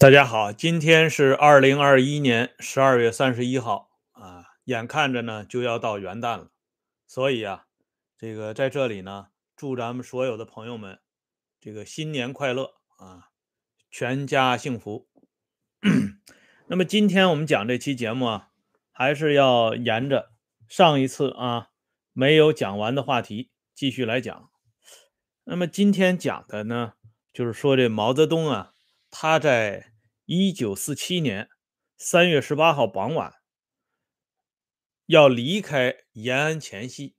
大家好，今天是二零二一年十二月三十一号啊，眼看着呢就要到元旦了，所以啊，这个在这里呢，祝咱们所有的朋友们这个新年快乐啊，全家幸福。那么今天我们讲这期节目啊，还是要沿着上一次啊没有讲完的话题继续来讲。那么今天讲的呢，就是说这毛泽东啊，他在一九四七年三月十八号傍晚，要离开延安前夕，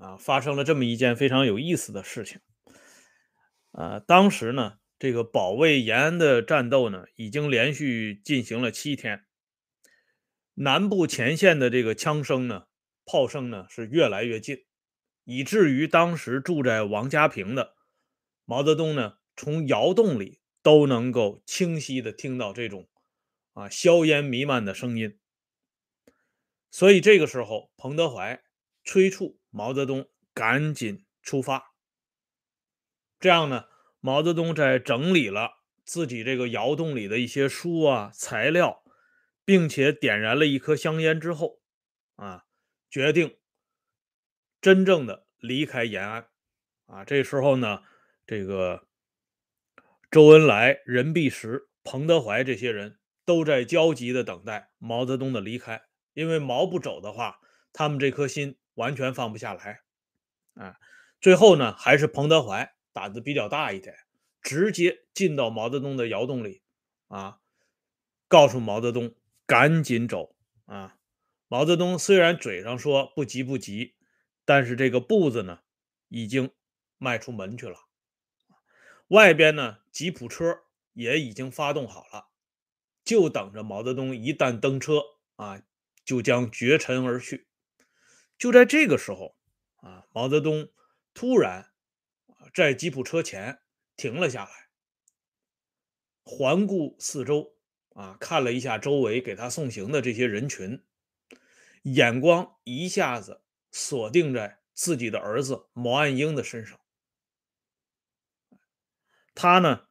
啊，发生了这么一件非常有意思的事情。啊，当时呢，这个保卫延安的战斗呢，已经连续进行了七天，南部前线的这个枪声呢、炮声呢是越来越近，以至于当时住在王家坪的毛泽东呢，从窑洞里。都能够清晰的听到这种啊硝烟弥漫的声音，所以这个时候，彭德怀催促毛泽东赶紧出发。这样呢，毛泽东在整理了自己这个窑洞里的一些书啊材料，并且点燃了一颗香烟之后，啊，决定真正的离开延安。啊，这时候呢，这个。周恩来、任弼时、彭德怀这些人都在焦急地等待毛泽东的离开，因为毛不走的话，他们这颗心完全放不下来。啊，最后呢，还是彭德怀胆子比较大一点，直接进到毛泽东的窑洞里，啊，告诉毛泽东赶紧走。啊，毛泽东虽然嘴上说不急不急，但是这个步子呢，已经迈出门去了。外边呢，吉普车也已经发动好了，就等着毛泽东一旦登车啊，就将绝尘而去。就在这个时候啊，毛泽东突然在吉普车前停了下来，环顾四周啊，看了一下周围给他送行的这些人群，眼光一下子锁定在自己的儿子毛岸英的身上。他呢，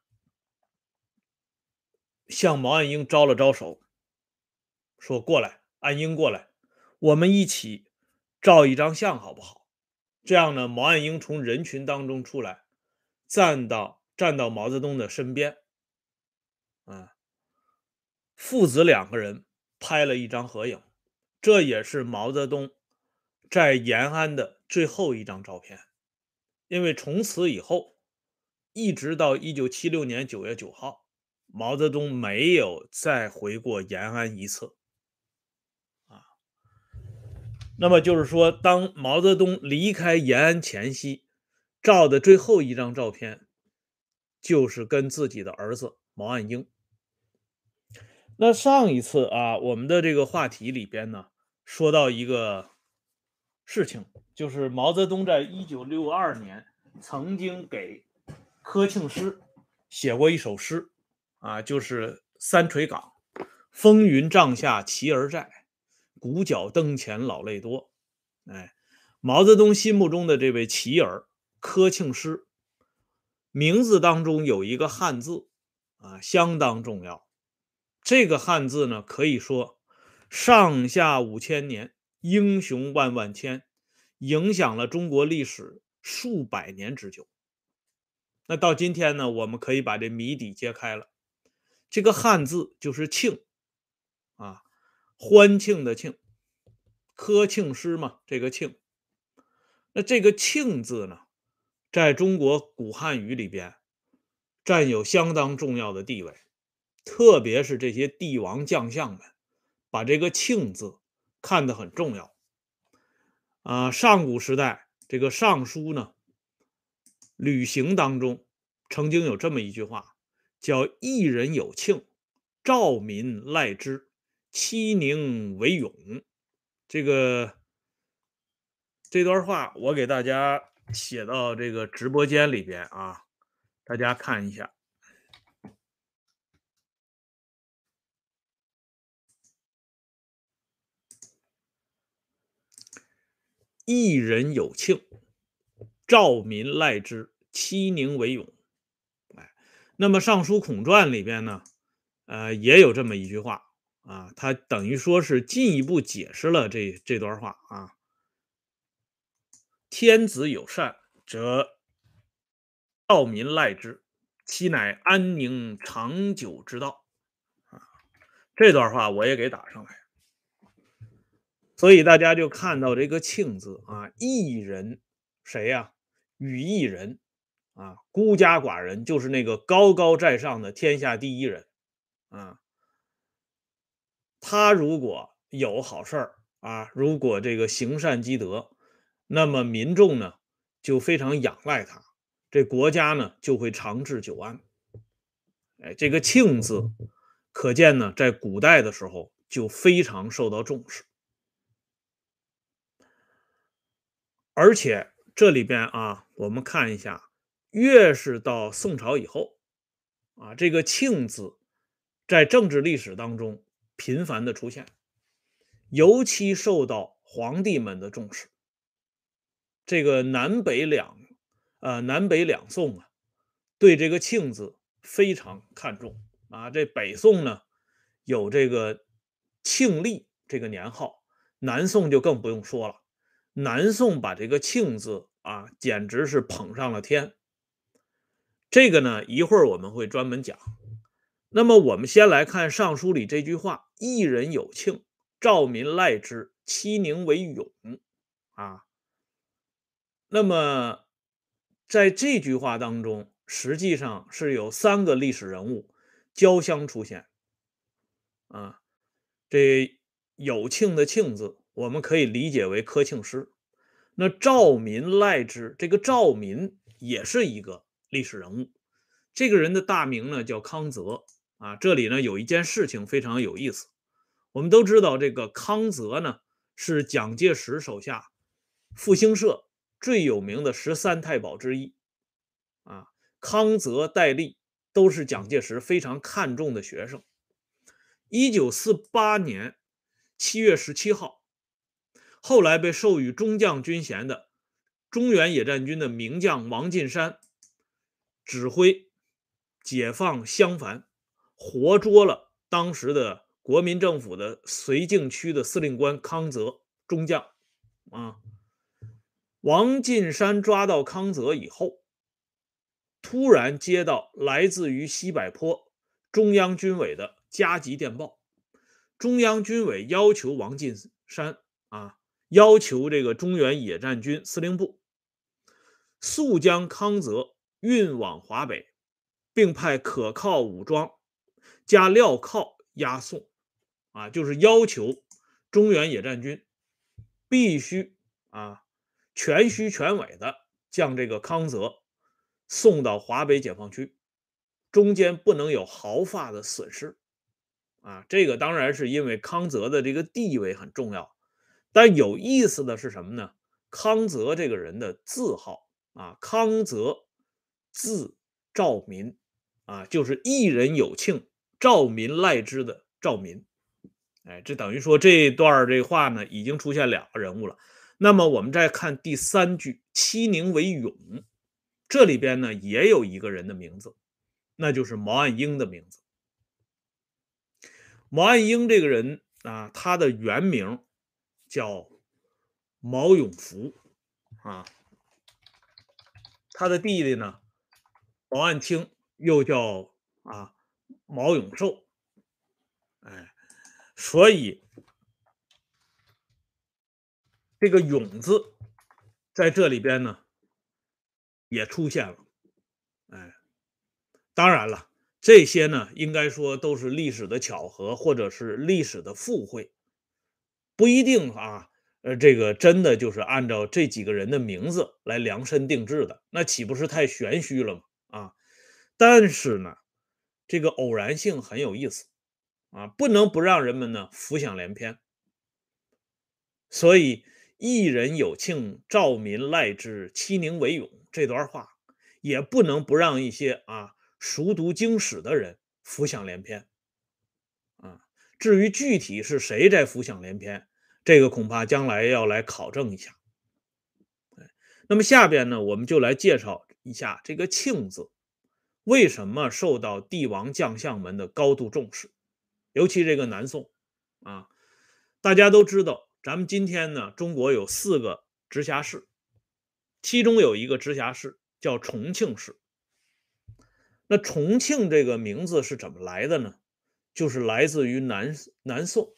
向毛岸英招了招手，说：“过来，岸英过来，我们一起照一张相，好不好？”这样呢，毛岸英从人群当中出来，站到站到毛泽东的身边，啊，父子两个人拍了一张合影，这也是毛泽东在延安的最后一张照片，因为从此以后。一直到一九七六年九月九号，毛泽东没有再回过延安一次。啊，那么就是说，当毛泽东离开延安前夕，照的最后一张照片，就是跟自己的儿子毛岸英。那上一次啊，我们的这个话题里边呢，说到一个事情，就是毛泽东在一九六二年曾经给。柯庆施写过一首诗，啊，就是“三垂岗，风云帐下旗儿寨，鼓角灯前老泪多。”哎，毛泽东心目中的这位旗儿柯庆施，名字当中有一个汉字，啊，相当重要。这个汉字呢，可以说上下五千年，英雄万万千，影响了中国历史数百年之久。那到今天呢，我们可以把这谜底揭开了。这个汉字就是“庆”，啊，欢庆的“庆”，科庆师嘛，这个“庆”。那这个“庆”字呢，在中国古汉语里边占有相当重要的地位，特别是这些帝王将相们，把这个“庆”字看得很重要。啊，上古时代这个《尚书》呢。旅行当中，曾经有这么一句话，叫“一人有庆，兆民赖之，欺宁为勇”。这个这段话我给大家写到这个直播间里边啊，大家看一下，“一人有庆”。兆民赖之，欺宁为勇。那么《尚书孔传》里边呢，呃，也有这么一句话啊，他等于说是进一步解释了这这段话啊。天子有善，则兆民赖之，其乃安宁长久之道。啊，这段话我也给打上来。所以大家就看到这个“庆”字啊，一人谁呀？羽一人啊，孤家寡人，就是那个高高在上的天下第一人啊。他如果有好事儿啊，如果这个行善积德，那么民众呢就非常仰赖他，这国家呢就会长治久安。哎，这个“庆”字，可见呢，在古代的时候就非常受到重视。而且这里边啊，我们看一下，越是到宋朝以后，啊，这个“庆”字在政治历史当中频繁的出现，尤其受到皇帝们的重视。这个南北两，呃，南北两宋啊，对这个“庆”字非常看重啊。这北宋呢，有这个庆历这个年号，南宋就更不用说了。南宋把这个“庆”字啊，简直是捧上了天。这个呢，一会儿我们会专门讲。那么，我们先来看《尚书》里这句话：“一人有庆，兆民赖之，其宁为永。”啊，那么在这句话当中，实际上是有三个历史人物交相出现。啊，这有庆的“庆”字。我们可以理解为科庆施，那赵民赖之，这个赵民也是一个历史人物。这个人的大名呢叫康泽啊。这里呢有一件事情非常有意思。我们都知道，这个康泽呢是蒋介石手下复兴社最有名的十三太保之一啊。康泽、戴笠都是蒋介石非常看重的学生。一九四八年七月十七号。后来被授予中将军衔的中原野战军的名将王进山，指挥解放襄樊，活捉了当时的国民政府的绥靖区的司令官康泽中将。啊，王进山抓到康泽以后，突然接到来自于西柏坡中央军委的加急电报，中央军委要求王进山啊。要求这个中原野战军司令部速将康泽运往华北，并派可靠武装加镣铐押送。啊，就是要求中原野战军必须啊全虚全伪的将这个康泽送到华北解放区，中间不能有毫发的损失。啊，这个当然是因为康泽的这个地位很重要。但有意思的是什么呢？康泽这个人的字号啊，康泽字兆民啊，就是一人有庆，兆民赖之的兆民。哎，这等于说这段这话呢，已经出现两个人物了。那么我们再看第三句“七宁为永”，这里边呢也有一个人的名字，那就是毛岸英的名字。毛岸英这个人啊，他的原名。叫毛永福啊，他的弟弟呢毛岸青又叫啊毛永寿，哎，所以这个“永”字在这里边呢也出现了，哎，当然了，这些呢应该说都是历史的巧合，或者是历史的附会。不一定啊，呃，这个真的就是按照这几个人的名字来量身定制的，那岂不是太玄虚了吗？但是呢，这个偶然性很有意思啊，不能不让人们呢浮想联翩。所以“一人有庆，兆民赖之，其宁为永”这段话，也不能不让一些啊熟读经史的人浮想联翩。啊至于具体是谁在浮想联翩，这个恐怕将来要来考证一下。那么下边呢，我们就来介绍一下这个“庆”字。为什么受到帝王将相们的高度重视？尤其这个南宋啊，大家都知道，咱们今天呢，中国有四个直辖市，其中有一个直辖市叫重庆市。那重庆这个名字是怎么来的呢？就是来自于南南宋，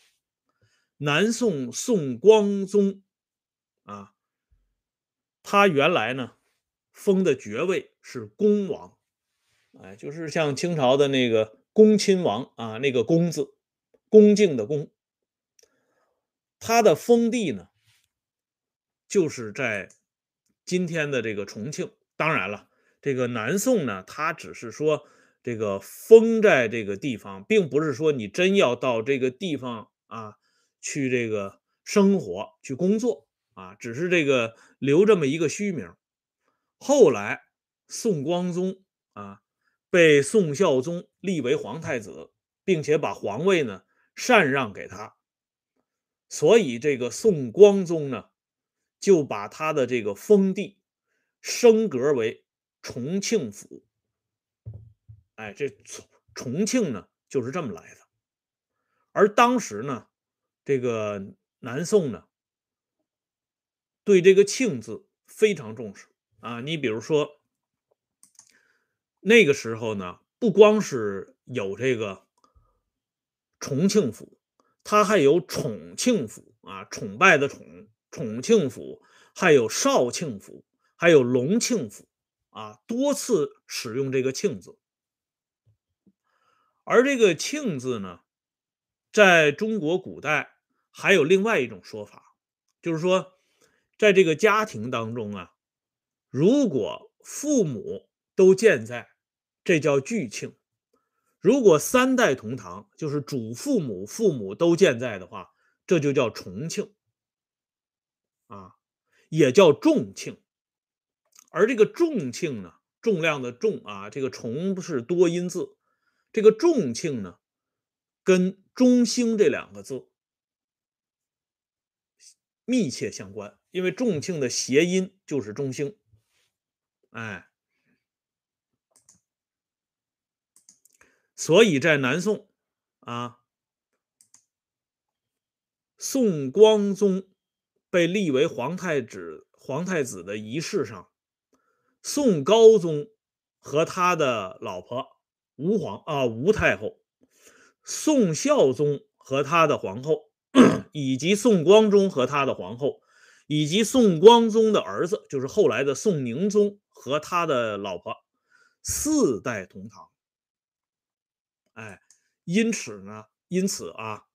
南宋宋光宗啊，他原来呢封的爵位是恭王，哎，就是像清朝的那个恭亲王啊，那个恭字，恭敬的恭。他的封地呢，就是在今天的这个重庆。当然了。这个南宋呢，他只是说这个封在这个地方，并不是说你真要到这个地方啊去这个生活、去工作啊，只是这个留这么一个虚名。后来宋光宗啊被宋孝宗立为皇太子，并且把皇位呢禅让给他，所以这个宋光宗呢就把他的这个封地升格为。重庆府，哎，这重重庆呢就是这么来的。而当时呢，这个南宋呢，对这个“庆”字非常重视啊。你比如说，那个时候呢，不光是有这个重庆府，它还有宠庆府啊，崇拜的宠，宠庆府，还有绍庆府，还有隆庆府。啊，多次使用这个“庆”字，而这个“庆”字呢，在中国古代还有另外一种说法，就是说，在这个家庭当中啊，如果父母都健在，这叫巨庆；如果三代同堂，就是主父母、父母都健在的话，这就叫重庆，啊，也叫重庆。而这个重庆呢，重量的重啊，这个重是多音字，这个重庆呢，跟中兴这两个字密切相关，因为重庆的谐音就是中兴，哎，所以在南宋啊，宋光宗被立为皇太子皇太子的仪式上。宋高宗和他的老婆吴皇啊吴太后，宋孝宗和他的皇后，以及宋光宗和他的皇后，以及宋光宗的儿子，就是后来的宋宁宗和他的老婆，四代同堂。哎，因此呢，因此啊，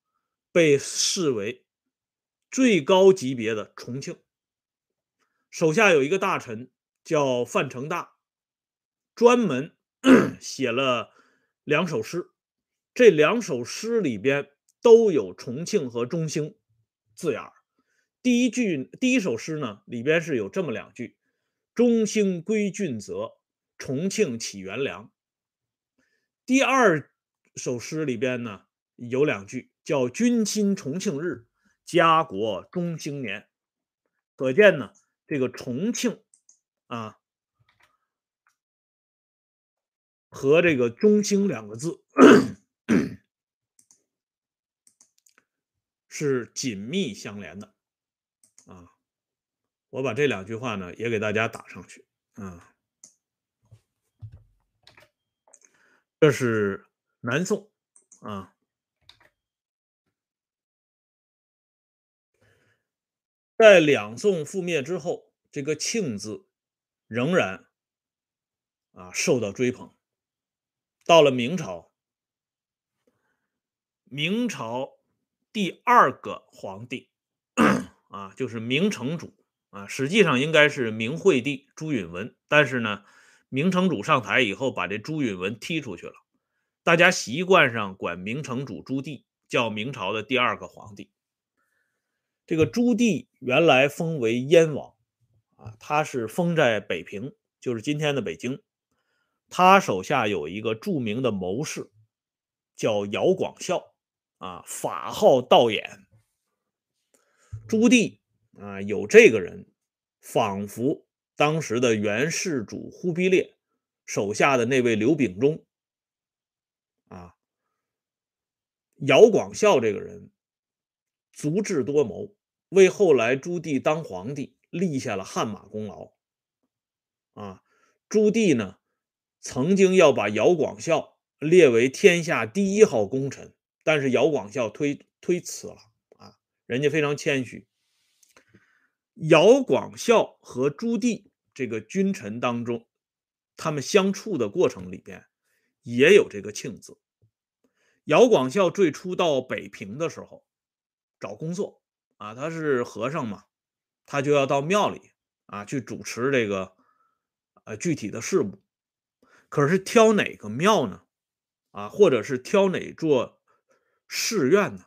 被视为最高级别的重庆，手下有一个大臣。叫范成大，专门 写了两首诗，这两首诗里边都有重庆和中兴字眼儿。第一句，第一首诗呢，里边是有这么两句：“中兴归俊泽，重庆起元良。”第二首诗里边呢，有两句叫“君亲重庆日，家国中兴年”。可见呢，这个重庆。啊，和这个“中兴”两个字是紧密相连的啊！我把这两句话呢也给大家打上去啊。这是南宋啊，在两宋覆灭之后，这个“庆”字。仍然啊受到追捧。到了明朝，明朝第二个皇帝啊就是明成祖啊，实际上应该是明惠帝朱允文，但是呢，明成祖上台以后把这朱允文踢出去了，大家习惯上管明成祖朱棣叫明朝的第二个皇帝。这个朱棣原来封为燕王。啊，他是封在北平，就是今天的北京。他手下有一个著名的谋士，叫姚广孝，啊，法号道衍。朱棣啊，有这个人，仿佛当时的元世祖忽必烈手下的那位刘秉忠，啊，姚广孝这个人足智多谋，为后来朱棣当皇帝立下了汗马功劳。啊，朱棣呢，曾经要把姚广孝列为天下第一号功臣，但是姚广孝推推辞了。啊，人家非常谦虚。姚广孝和朱棣这个君臣当中，他们相处的过程里边，也有这个庆字。姚广孝最初到北平的时候，找工作啊，他是和尚嘛，他就要到庙里啊去主持这个呃具体的事务。可是挑哪个庙呢？啊，或者是挑哪座寺院呢？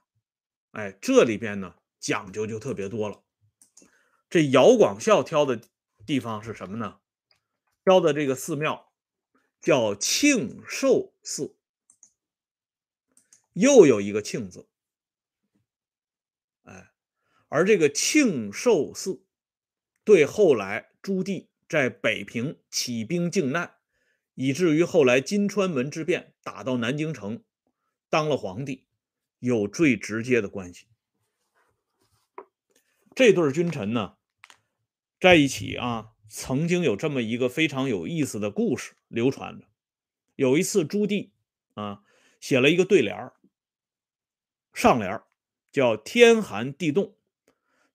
哎，这里边呢讲究就特别多了。这姚广孝挑的地方是什么呢？挑的这个寺庙叫庆寿寺，又有一个“庆”字。哎，而这个庆寿寺对后来朱棣在北平起兵靖难，以至于后来金川门之变打到南京城，当了皇帝，有最直接的关系。这对君臣呢？在一起啊，曾经有这么一个非常有意思的故事流传着。有一次，朱棣啊写了一个对联儿上联叫“天寒地冻，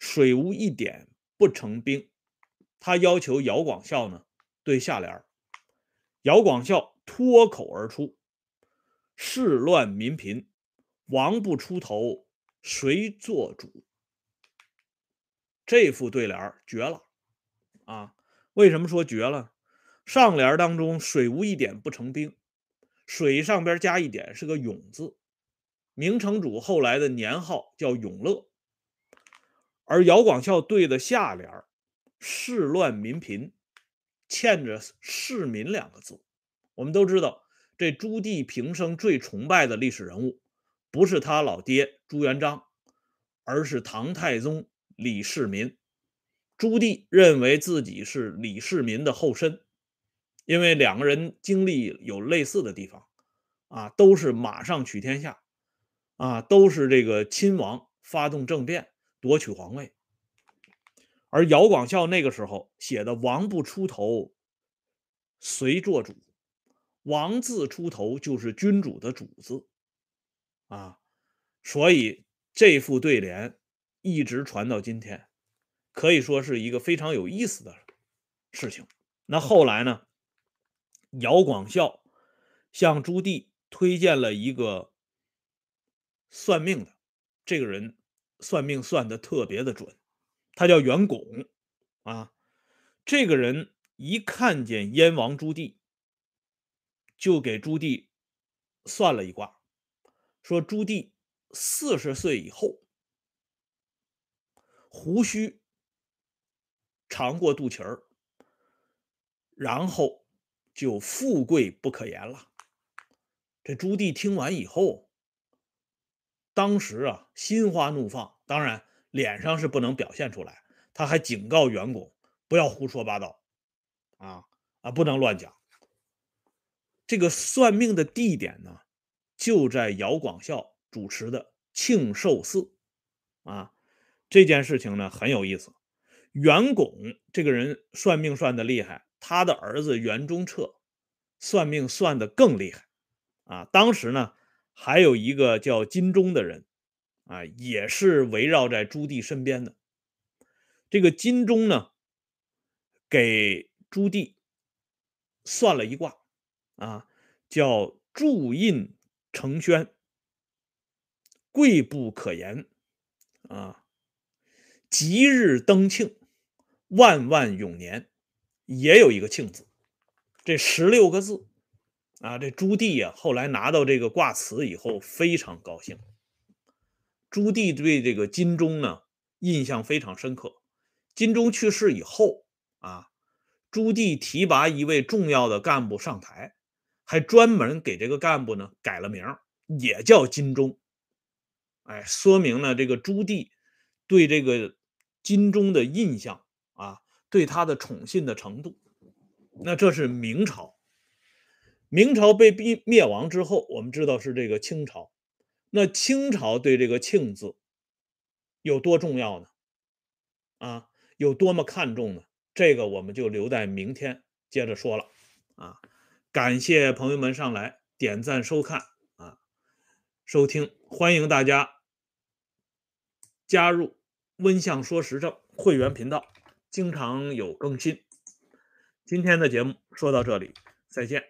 水无一点不成冰”。他要求姚广孝呢对下联姚广孝脱口而出：“世乱民贫，王不出头，谁做主？”这副对联绝了。啊，为什么说绝了？上联当中“水无一点不成冰”，水上边加一点是个“永”字，明成祖后来的年号叫永乐。而姚广孝对的下联“世乱民贫”，欠着“市民”两个字。我们都知道，这朱棣平生最崇拜的历史人物，不是他老爹朱元璋，而是唐太宗李世民。朱棣认为自己是李世民的后身，因为两个人经历有类似的地方，啊，都是马上取天下，啊，都是这个亲王发动政变夺取皇位。而姚广孝那个时候写的“王不出头，谁做主？”“王”字出头就是君主的“主”字，啊，所以这副对联一直传到今天。可以说是一个非常有意思的事情。那后来呢？姚广孝向朱棣推荐了一个算命的，这个人算命算的特别的准，他叫袁拱啊。这个人一看见燕王朱棣，就给朱棣算了一卦，说朱棣四十岁以后胡须。长过肚脐儿，然后就富贵不可言了。这朱棣听完以后，当时啊心花怒放，当然脸上是不能表现出来。他还警告袁拱不要胡说八道，啊啊不能乱讲。这个算命的地点呢，就在姚广孝主持的庆寿寺，啊这件事情呢很有意思。袁拱这个人算命算的厉害，他的儿子袁中彻算命算的更厉害啊！当时呢，还有一个叫金钟的人啊，也是围绕在朱棣身边的。这个金钟呢，给朱棣算了一卦啊，叫祝印成宣，贵不可言啊，吉日登庆。万万永年，也有一个庆字，这十六个字啊，这朱棣呀，后来拿到这个卦辞以后，非常高兴。朱棣对这个金钟呢，印象非常深刻。金钟去世以后啊，朱棣提拔一位重要的干部上台，还专门给这个干部呢改了名，也叫金钟。哎，说明了这个朱棣对这个金钟的印象。啊，对他的宠信的程度，那这是明朝明朝被灭灭亡之后，我们知道是这个清朝。那清朝对这个“庆”字有多重要呢？啊，有多么看重呢？这个我们就留在明天接着说了。啊，感谢朋友们上来点赞、收看啊、收听，欢迎大家加入“温相说时政”会员频道，经常有更新。今天的节目说到这里，再见。